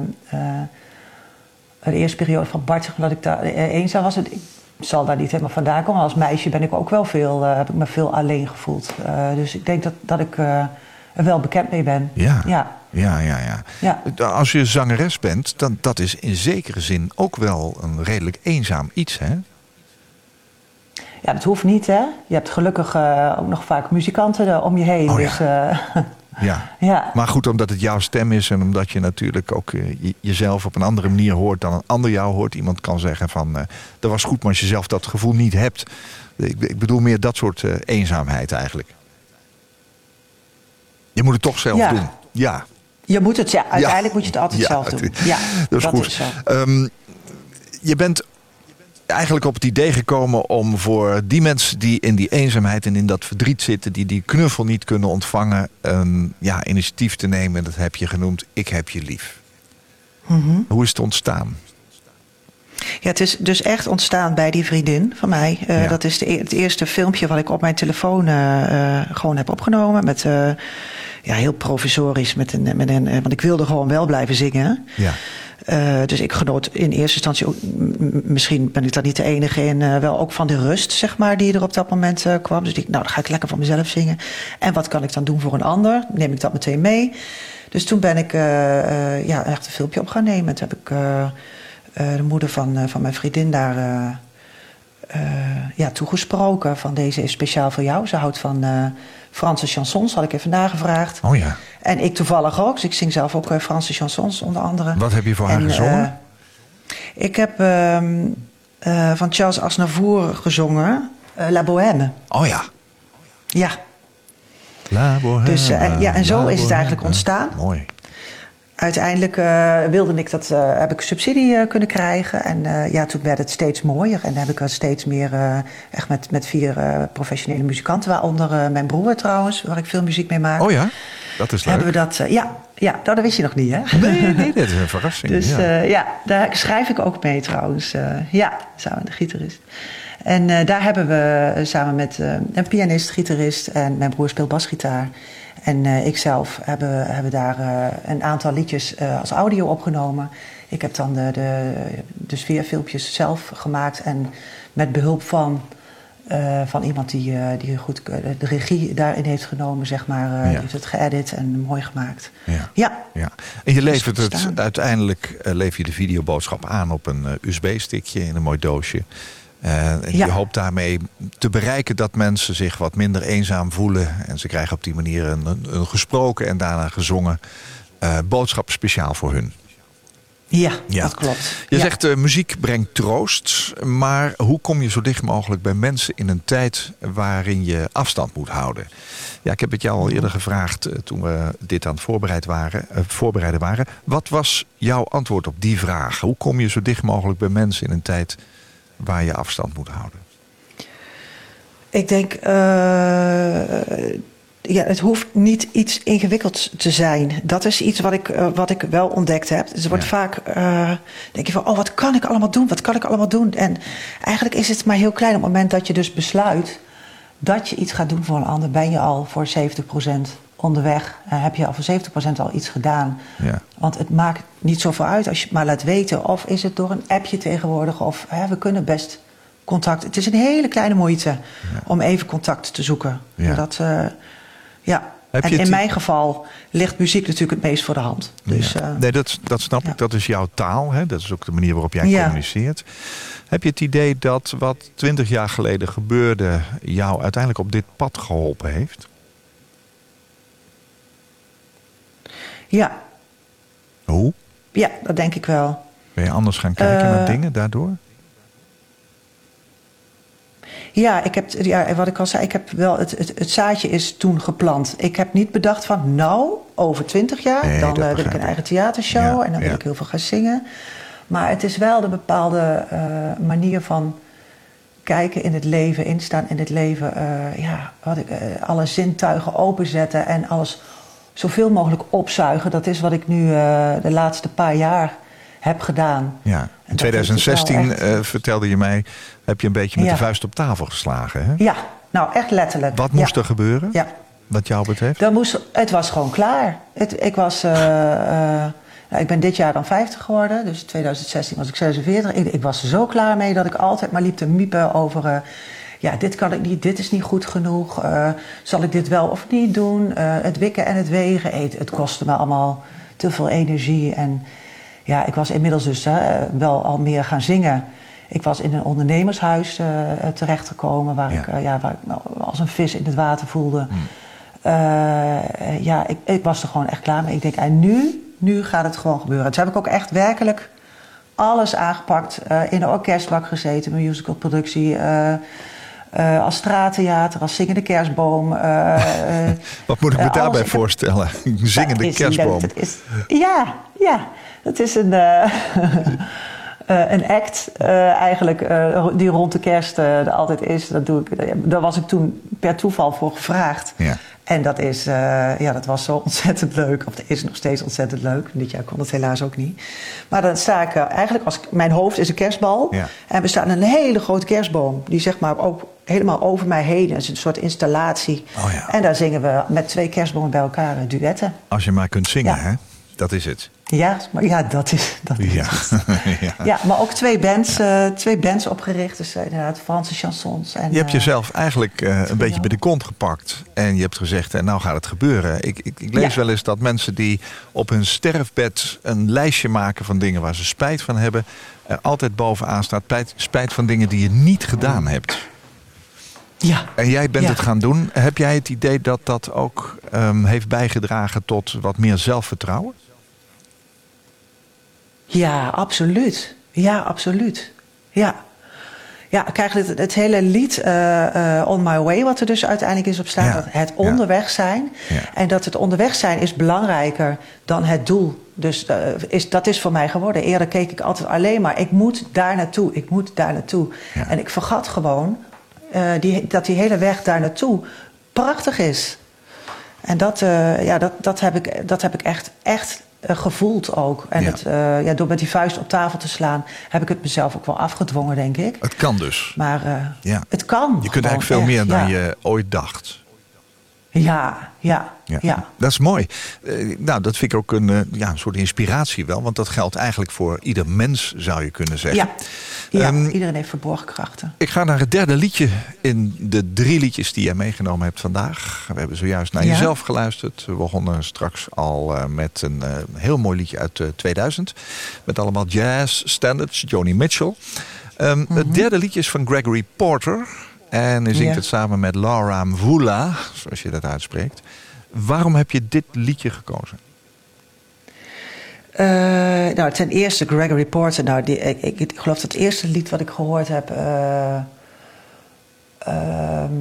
de eerste periode van Bart, dat ik daar eenzaam was. Ik zal daar niet helemaal vandaan komen. Als meisje ben ik ook wel veel, heb ik me veel alleen gevoeld. Dus ik denk dat, dat ik wel bekend mee ben. Ja. Ja. Ja, ja, ja. Ja. Als je zangeres bent, dan dat is in zekere zin ook wel een redelijk eenzaam iets, hè? Ja, dat hoeft niet, hè. Je hebt gelukkig eh, ook nog vaak muzikanten eh, om je heen. Oh ja. dus, eh, Ja. ja. Maar goed, omdat het jouw stem is en omdat je natuurlijk ook je- jezelf op een andere manier hoort dan een ander jou hoort. Iemand kan zeggen van, dat was goed, maar als je zelf dat gevoel niet hebt. Ik, ik bedoel meer dat soort eenzaamheid eigenlijk. Je moet het toch zelf Ja. doen. Ja, Je moet het, ja, uiteindelijk moet je het altijd zelf doen. Ja, dat is goed. is zo. Ehm, je bent eigenlijk op het idee gekomen om voor die mensen die in die eenzaamheid en in dat verdriet zitten, die die knuffel niet kunnen ontvangen, een ja, initiatief te nemen. Dat heb je genoemd. Ik heb je lief. Mhm. Hoe is het ontstaan? Ja, het is dus echt ontstaan bij die vriendin van mij. Eh, Ja. Dat is de, e- het eerste filmpje wat ik op mijn telefoon eh, eh, gewoon heb opgenomen. Met, ja, heel provisorisch. Met een, met een, want ik wilde gewoon wel blijven zingen. Ja. Dus ik genoot in eerste instantie ook, misschien ben ik daar niet de enige in, wel ook van de rust, zeg maar, die er op dat moment kwam. Dus ik nou, dan ga ik lekker van mezelf zingen. En wat kan ik dan doen voor een ander? Neem ik dat meteen mee? Dus toen ben ik ja, echt een filmpje op gaan nemen. Toen heb ik de moeder van, eh, van mijn vriendin daar eh, eh, ja, toegesproken. Van deze is speciaal voor jou. Ze houdt van eh, Franse chansons, had ik even nagevraagd. Oh ja. En ik toevallig ook. Dus ik zing zelf ook eh, Franse chansons onder andere. Wat heb je voor haar En, gezongen? eh, ik heb ehm, eh, van Charles Aznavour gezongen. eh, La Bohème. Oh ja. Ja. La Bohème, Dus, eh, en- ja, en zo La is het eigenlijk Bohème. ontstaan. Mooi. Uiteindelijk eh, wilde ik dat, eh, heb ik subsidie eh, kunnen krijgen. En ja, toen werd het steeds mooier. En dan heb ik er steeds meer, echt met, met vier professionele muzikanten. Waaronder mijn broer trouwens, waar ik veel muziek mee maak. Oh ja? Dat is leuk. hebben we dat. ja, ja, nou, dat wist je nog niet, hè? Nee, nee, dit is een verrassing. Dus ja. ja. daar schrijf ik ook mee trouwens. Ja, samen met de gitarist. En daar hebben we samen met een pianist, gitarist en mijn broer speelt basgitaar. En eh, ikzelf hebben, hebben daar eh, een aantal liedjes eh, als audio opgenomen. Ik heb dan de, de, de sfeerfilmpjes zelf gemaakt en met behulp van, van iemand die, die goed de regie daarin heeft genomen, zeg maar. Ja. Die heeft het geëdit en mooi gemaakt. Ja. Ja, Ja. En je levert het uiteindelijk lever je de videoboodschap aan op een USB-stickje in een mooi doosje. Eh, en Ja. Je hoopt daarmee te bereiken dat mensen zich wat minder eenzaam voelen. En ze krijgen op die manier een, een, gesproken en daarna gezongen eh, boodschap speciaal voor hun. ja, Ja. dat klopt. Je Ja. zegt uh, muziek brengt troost, maar hoe kom je zo dicht mogelijk bij mensen in een tijd waarin je afstand moet houden? Ja, ik heb het jou al eerder gevraagd toen we dit aan het voorbereid waren, voorbereiden waren. Wat was jouw antwoord op die vraag? Hoe kom je zo dicht mogelijk bij mensen in een tijd waar je afstand moet houden? Ik denk, eh, ja, het hoeft niet iets ingewikkeld te zijn. Dat is iets wat ik, eh, wat ik wel ontdekt heb. Dus er wordt Ja. vaak, eh, denk je van, oh, wat kan ik allemaal doen? Wat kan ik allemaal doen? En eigenlijk is het maar heel klein. Op het moment dat je dus besluit dat je iets gaat doen voor een ander, ben je al voor 70% onderweg. En heb je al voor 70% al iets gedaan. Ja. Want het maakt niet zoveel uit als je het maar laat weten. Of is het door een appje tegenwoordig. Of hè, we kunnen best contact. Het is een hele kleine moeite om even contact te zoeken. Ja. Dat, eh, ja. Heb en je het in mijn geval ligt muziek natuurlijk het meest voor de hand. Dus, Ja. eh, nee, dat, dat snap ik. Dat is jouw taal. Hè? Dat is ook de manier waarop jij communiceert. Heb je het idee dat wat twintig jaar geleden gebeurde... jou uiteindelijk op dit pad geholpen heeft? Ja, Hoe? ja, dat denk ik wel. Ben je anders gaan kijken Eh, naar dingen daardoor? Ja, ik heb, ja, wat ik al zei, ik heb wel, het, het, het zaadje is toen geplant. Ik heb niet bedacht van, nou, over twintig jaar, Nee, dan eh, wil ik een eigen theatershow Ja, en dan wil ja. ik heel veel gaan zingen. Maar het is wel de bepaalde eh, manier van kijken in het leven, instaan in het leven. eh, ja, wat ik, eh, alle zintuigen openzetten en alles zoveel mogelijk opzuigen. Dat is wat ik nu eh, de laatste paar jaar heb gedaan. Ja. In dat heeft het 2016 wel echt- eh, vertelde je mij, heb je een beetje met Ja. de vuist op tafel geslagen. Hè? Ja, nou echt letterlijk. Wat Ja. moest er gebeuren, Ja. wat jou betreft? Dan moest, het was gewoon klaar. Het, ik, was, eh, nou, ik ben dit jaar dan 50 geworden, dus 2016 was ik 46. Ik, ik was er zo klaar mee dat ik altijd maar liep te miepen over... ja, dit kan ik niet, dit is niet goed genoeg. eh, zal ik dit wel of niet doen? Eh, het wikken en het wegen, eh, het, het kostte me allemaal te veel energie. En ja, ik was inmiddels dus hè, wel al meer gaan zingen. Ik was in een ondernemershuis eh, terechtgekomen... waar Ja. ik, ja, waar ik me als een vis in het water voelde... Eh, ja, ik, ik was er gewoon echt klaar mee. Ik denk, en nu, nu gaat het gewoon gebeuren. Toen heb ik ook echt werkelijk alles aangepakt. in de orkestbak gezeten, mijn musicalproductie. eh eh als straattheater, als zingende kerstboom. eh, eh, Wat moet ik me daarbij Ik voorstellen? Zingende dat is kerstboom. Dat is, ja, ja. Het is een, een act eigenlijk die rond de kerst er altijd is. Dat doe ik, daar was ik toen per toeval voor gevraagd. Ja. En dat, is, ja, dat was zo ontzettend leuk. Of dat is nog steeds ontzettend leuk. Dit jaar kon het helaas ook niet. Maar dan sta ik... eigenlijk als mijn hoofd is een kerstbal. Ja. En we staan een hele grote kerstboom. Die zeg maar ook helemaal over mij heen. Het is een soort installatie. Oh ja. En daar zingen we met twee kerstbomen bij elkaar eh, duetten. Als je maar kunt zingen, Ja. hè? Dat is het. Ja, maar ja, dat is, dat is Ja. het. ja. Ja, maar ook twee bands, eh, twee bands opgericht. Dus eh, inderdaad Franse chansons. En, Je hebt jezelf eigenlijk een beetje bij de kont gepakt. En je hebt gezegd, en nou gaat het gebeuren. Ik, ik, ik lees wel eens dat mensen die op hun sterfbed een lijstje maken van dingen waar ze spijt van hebben. Er altijd bovenaan staat spijt, spijt van dingen die je niet gedaan hebt. Ja, En jij bent Ja. het gaan doen. Heb jij het idee dat dat ook ehm, heeft bijgedragen tot wat meer zelfvertrouwen? ja, absoluut. Ja, absoluut. Ja. Ja, krijg je het, het hele lied eh, eh, On My Way, wat er dus uiteindelijk is op staan. Ja. Dat het onderweg zijn. Ja. En dat het onderweg zijn is belangrijker dan het doel. Dus eh, is, dat is voor mij geworden. Eerder keek ik altijd alleen maar, ik moet daar naartoe, ik moet daar naartoe. En ik vergat gewoon eh, die, dat die hele weg daar naartoe prachtig is. En dat, eh, ja, dat, dat, heb ik, dat heb ik echt, echt eh, gevoeld ook. En Ja. Het, ja, door met die vuist op tafel te slaan, heb ik het mezelf ook wel afgedwongen, denk ik. Het kan dus. Maar Ja. het kan. Je kunt eigenlijk veel echt, meer dan ja. je ooit dacht. Ja, ja, ja. Dat is mooi. Eh, nou, dat vind ik ook een, eh, ja, een soort inspiratie wel. Want dat geldt eigenlijk voor ieder mens, zou je kunnen zeggen. Ja, ja. Ehm, iedereen heeft verborgen krachten. Ik ga naar het derde liedje in de drie liedjes die jij meegenomen hebt vandaag. We hebben zojuist naar Ja. jezelf geluisterd. We begonnen straks al eh, met een heel mooi liedje uit eh, 2000. Met allemaal jazz standards, Joni Mitchell. Ehm, Het derde liedje is van Gregory Porter. En hij zingt. Ja. het samen met Laura Mvula, zoals je dat uitspreekt. Waarom heb je dit liedje gekozen? Eh, nou, ten eerste Gregory Porter. Nou, die, ik, ik, ik geloof dat het eerste lied wat ik gehoord heb. eh, ehm,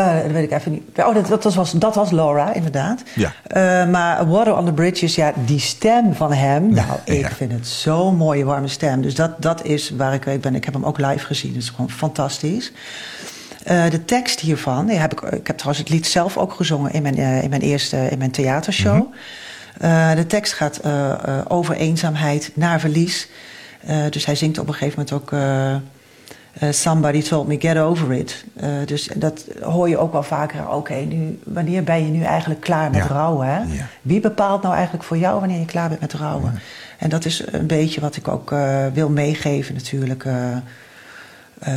eh, dat weet ik even niet. Oh, dat, dat, was, dat was Laura, inderdaad. Ja. Eh, maar Water on the Bridges, ja, die stem van hem. Nou, ik vind het zo'n mooie, warme stem. Dus dat, dat is waar ik, ben. Ik heb hem ook live gezien. Dat is gewoon fantastisch. Eh, de tekst hiervan, die heb ik, ik heb trouwens het lied zelf ook gezongen in mijn, in mijn eerste in mijn theatershow. Eh, de tekst gaat over eenzaamheid, naar verlies. Dus hij zingt op een gegeven moment ook. Eh, somebody told me get over it. Eh, dus dat hoor je ook wel vaker. Oké, nu, wanneer ben je nu eigenlijk klaar met Ja. rouwen? Hè? Ja. Wie bepaalt nou eigenlijk voor jou wanneer je klaar bent met rouwen? En dat is een beetje wat ik ook eh, wil meegeven natuurlijk.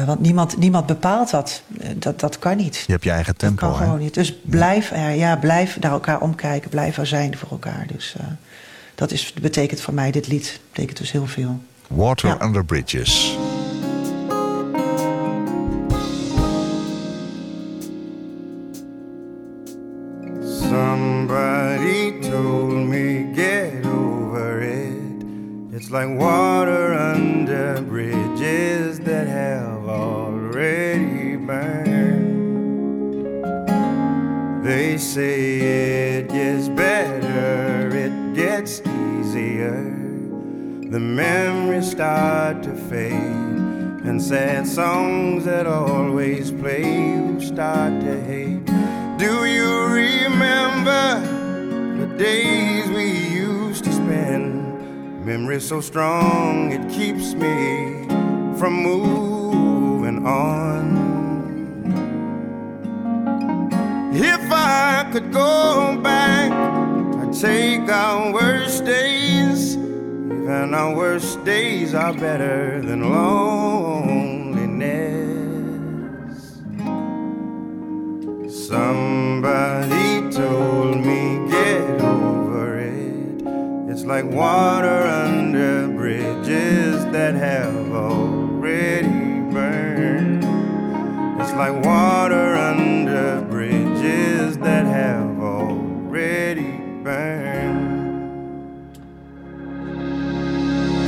want niemand, niemand bepaalt dat. Dat. Dat kan niet. Je hebt je eigen Dat tempo. kan hè? gewoon niet. Dus blijf er, ja, blijf naar elkaar omkijken. Blijf er zijn voor elkaar. Dus dat is, betekent voor mij, dit lied betekent dus heel veel. Water. Under Bridges. It's like water under bridges that have already burned. They say it gets better, it gets easier. The memories start to fade, and sad songs that always play you start to hate. Do you remember the days we Memories so strong it keeps me from moving on. If I could go back, I'd take our worst days. Even our worst days are better than loneliness. Somebody told me get over. It's like water under bridges that have already burned. It's like water under bridges that have already burned.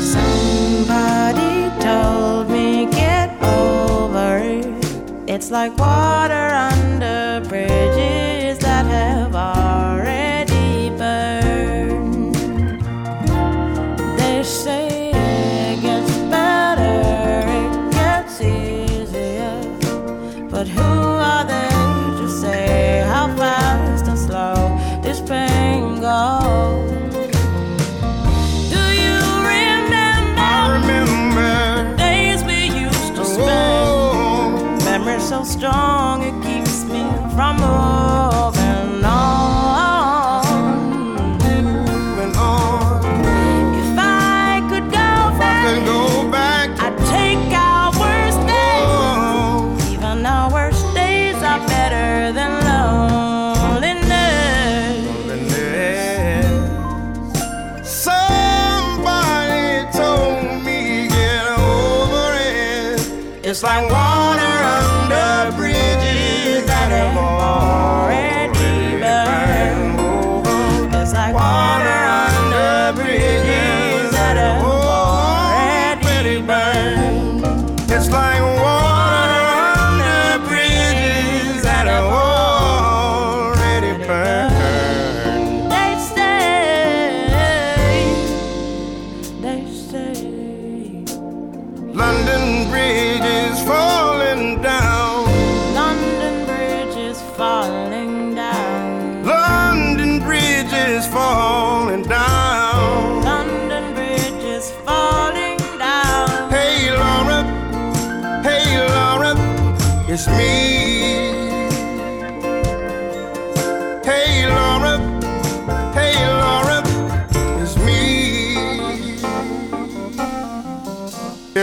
Somebody told me get over it. It's like water under bridges It's like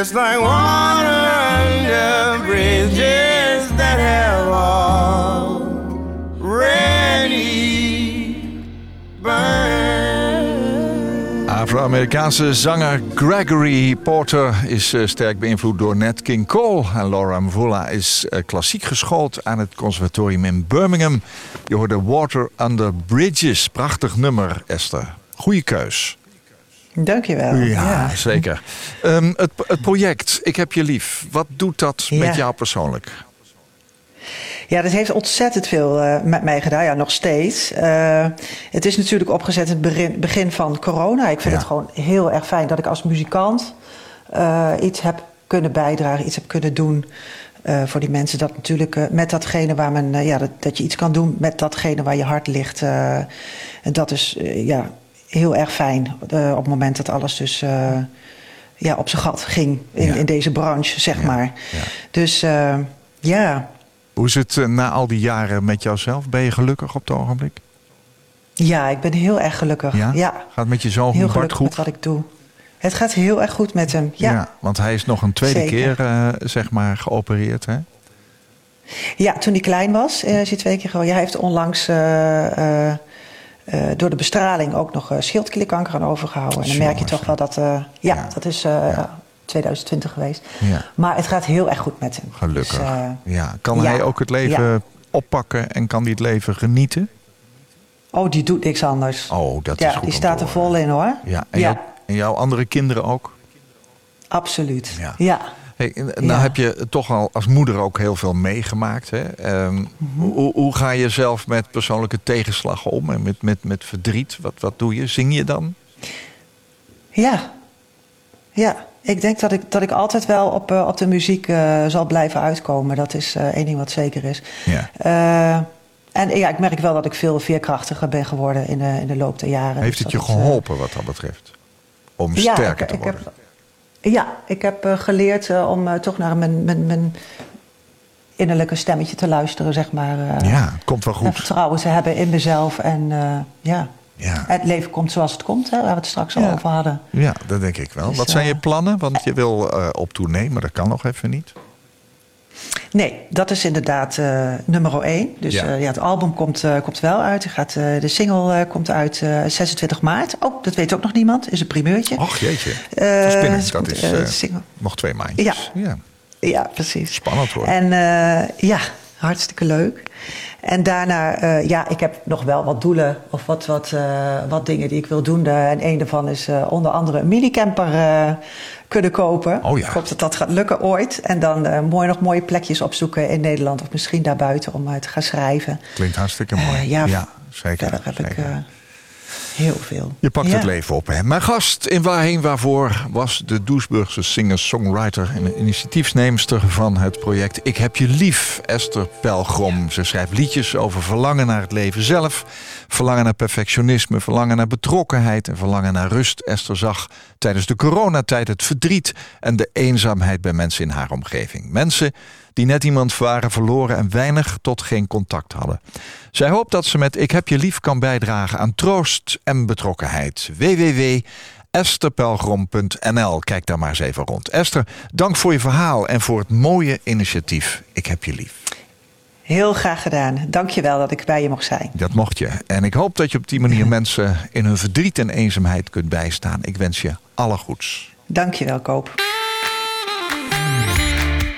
It's like water under bridges that have already burned. Afro-Amerikaanse zanger Gregory Porter is eh, sterk beïnvloed door Nat King Cole. En Laura Mvula is eh, klassiek geschoold aan het conservatorium in Birmingham. Je hoorde Water Under Bridges. Prachtig nummer, Esther. Goeie keus. Dankjewel. Ja, zeker. Ehm, het, het project Ik heb je lief. Wat doet dat Ja. met jou persoonlijk? Ja, dat heeft ontzettend veel eh, met mij gedaan. Ja, nog steeds. Eh, het is natuurlijk opgezet in het begin, van corona. Ik vind Ja. het gewoon heel erg fijn dat ik als muzikant eh, iets heb kunnen bijdragen, iets heb kunnen doen. voor die mensen dat natuurlijk met datgene waar men, ja, dat, dat je iets kan doen met datgene waar je hart ligt. en dat is ja, heel erg fijn eh, op het moment dat alles dus eh, ja, op zijn gat ging in, Ja. in deze branche, zeg Ja, maar. ja. Dus eh, ja. Hoe is het na al die jaren met jouzelf? Ben je gelukkig op het ogenblik? Ja, ik ben heel erg gelukkig. Ja? Ja, Gaat het met je zoon heel gelukkig goed? met wat ik doe. Het gaat heel erg goed met hem. Ja, ja. want hij is nog een tweede Zeker. keer zeg maar geopereerd. Hè? toen hij klein was, is hij twee keer gewoon. Ja, hij heeft onlangs eh, door de bestraling ook nog eh, schildklierkanker aan overgehouden. En dan merk je toch wel dat. eh, ja, Ja. dat is eh, 2020 geweest. Ja. Maar het gaat heel erg goed met hem. Gelukkig. Dus, ja. Kan ja. hij ook het leven Ja. oppakken en kan hij het leven genieten? oh, die doet niks anders. Oh, dat ja, is goed. die staat er vol in hoor. Ja. En, ja Jouw, en jouw andere kinderen ook? absoluut. Ja. ja. Hey, nou Ja. heb je toch al als moeder ook heel veel meegemaakt. Hè? Ehm, Mhm. hoe, hoe ga je zelf met persoonlijke tegenslag om en met, met, met verdriet? Wat, wat doe je? Zing je dan? Ja, ja. Ik denk dat ik, dat ik altijd wel op, eh, op de muziek eh, zal blijven uitkomen. Dat is eh, één ding wat zeker is. Ja. En ja, ik merk wel dat ik veel veerkrachtiger ben geworden in de, in de loop der jaren. Heeft Dus het je eh, geholpen wat dat betreft? Om ja, sterker ik, te ik worden? heb, ja, ik heb eh, geleerd eh, om eh, toch naar mijn, mijn, mijn innerlijke stemmetje te luisteren, zeg maar. ja, komt wel En goed. vertrouwen te hebben in mezelf. En ja. Ja. het leven komt zoals het komt, hè, waar we het straks al Ja. over hadden. Ja, dat denk ik wel. Dus, Wat zijn je plannen? Want je wil eh, op tournee, maar dat kan nog even niet. Nee, dat is inderdaad eh, nummer één. Dus Ja. ja. ja, het album komt, eh, komt wel uit. Gaat, eh, de single eh, komt uit eh, 26 maart. Oh, dat weet ook nog niemand. Is een primeurtje. Och jeetje. Eh, dat is eh, eh, nog twee maandjes. ja. Ja, precies. Spannend hoor. En eh, ja, hartstikke leuk. En daarna, eh, ja, ik heb nog wel wat doelen of wat, wat, eh, wat dingen die ik wil doen. Eh, en een daarvan is onder andere een minicamper kunnen kopen. Oh ja. Ik hoop dat dat gaat lukken ooit. En dan mooi, nog mooie plekjes opzoeken in Nederland of misschien daarbuiten om te gaan schrijven. Klinkt hartstikke mooi. ja, zeker. Verder heb ik zeker. Heel veel. Je pakt Ja. het leven op. Hè? Mijn gast in Waarheen Waarvoor was de Doesburgse singer-songwriter en initiatiefneemster van het project Ik heb je lief, Esther Pelgrom. Ze schrijft liedjes over verlangen naar het leven zelf, verlangen naar perfectionisme, verlangen naar betrokkenheid en verlangen naar rust. Esther zag tijdens de coronatijd het verdriet en de eenzaamheid bij mensen in haar omgeving. Mensen die net iemand waren verloren en weinig tot geen contact hadden. Zij hoopt dat ze met Ik heb je lief kan bijdragen aan troost en betrokkenheid. www.estherpelgrom.nl Kijk daar maar eens even rond. Esther, dank voor je verhaal en voor het mooie initiatief. Ik heb je lief. Heel graag gedaan. Dank je wel dat ik bij je mocht zijn. Dat mocht je. En ik hoop dat je op die manier mensen in hun verdriet en eenzaamheid kunt bijstaan. Ik wens je alle goeds. Dank je wel, Koop.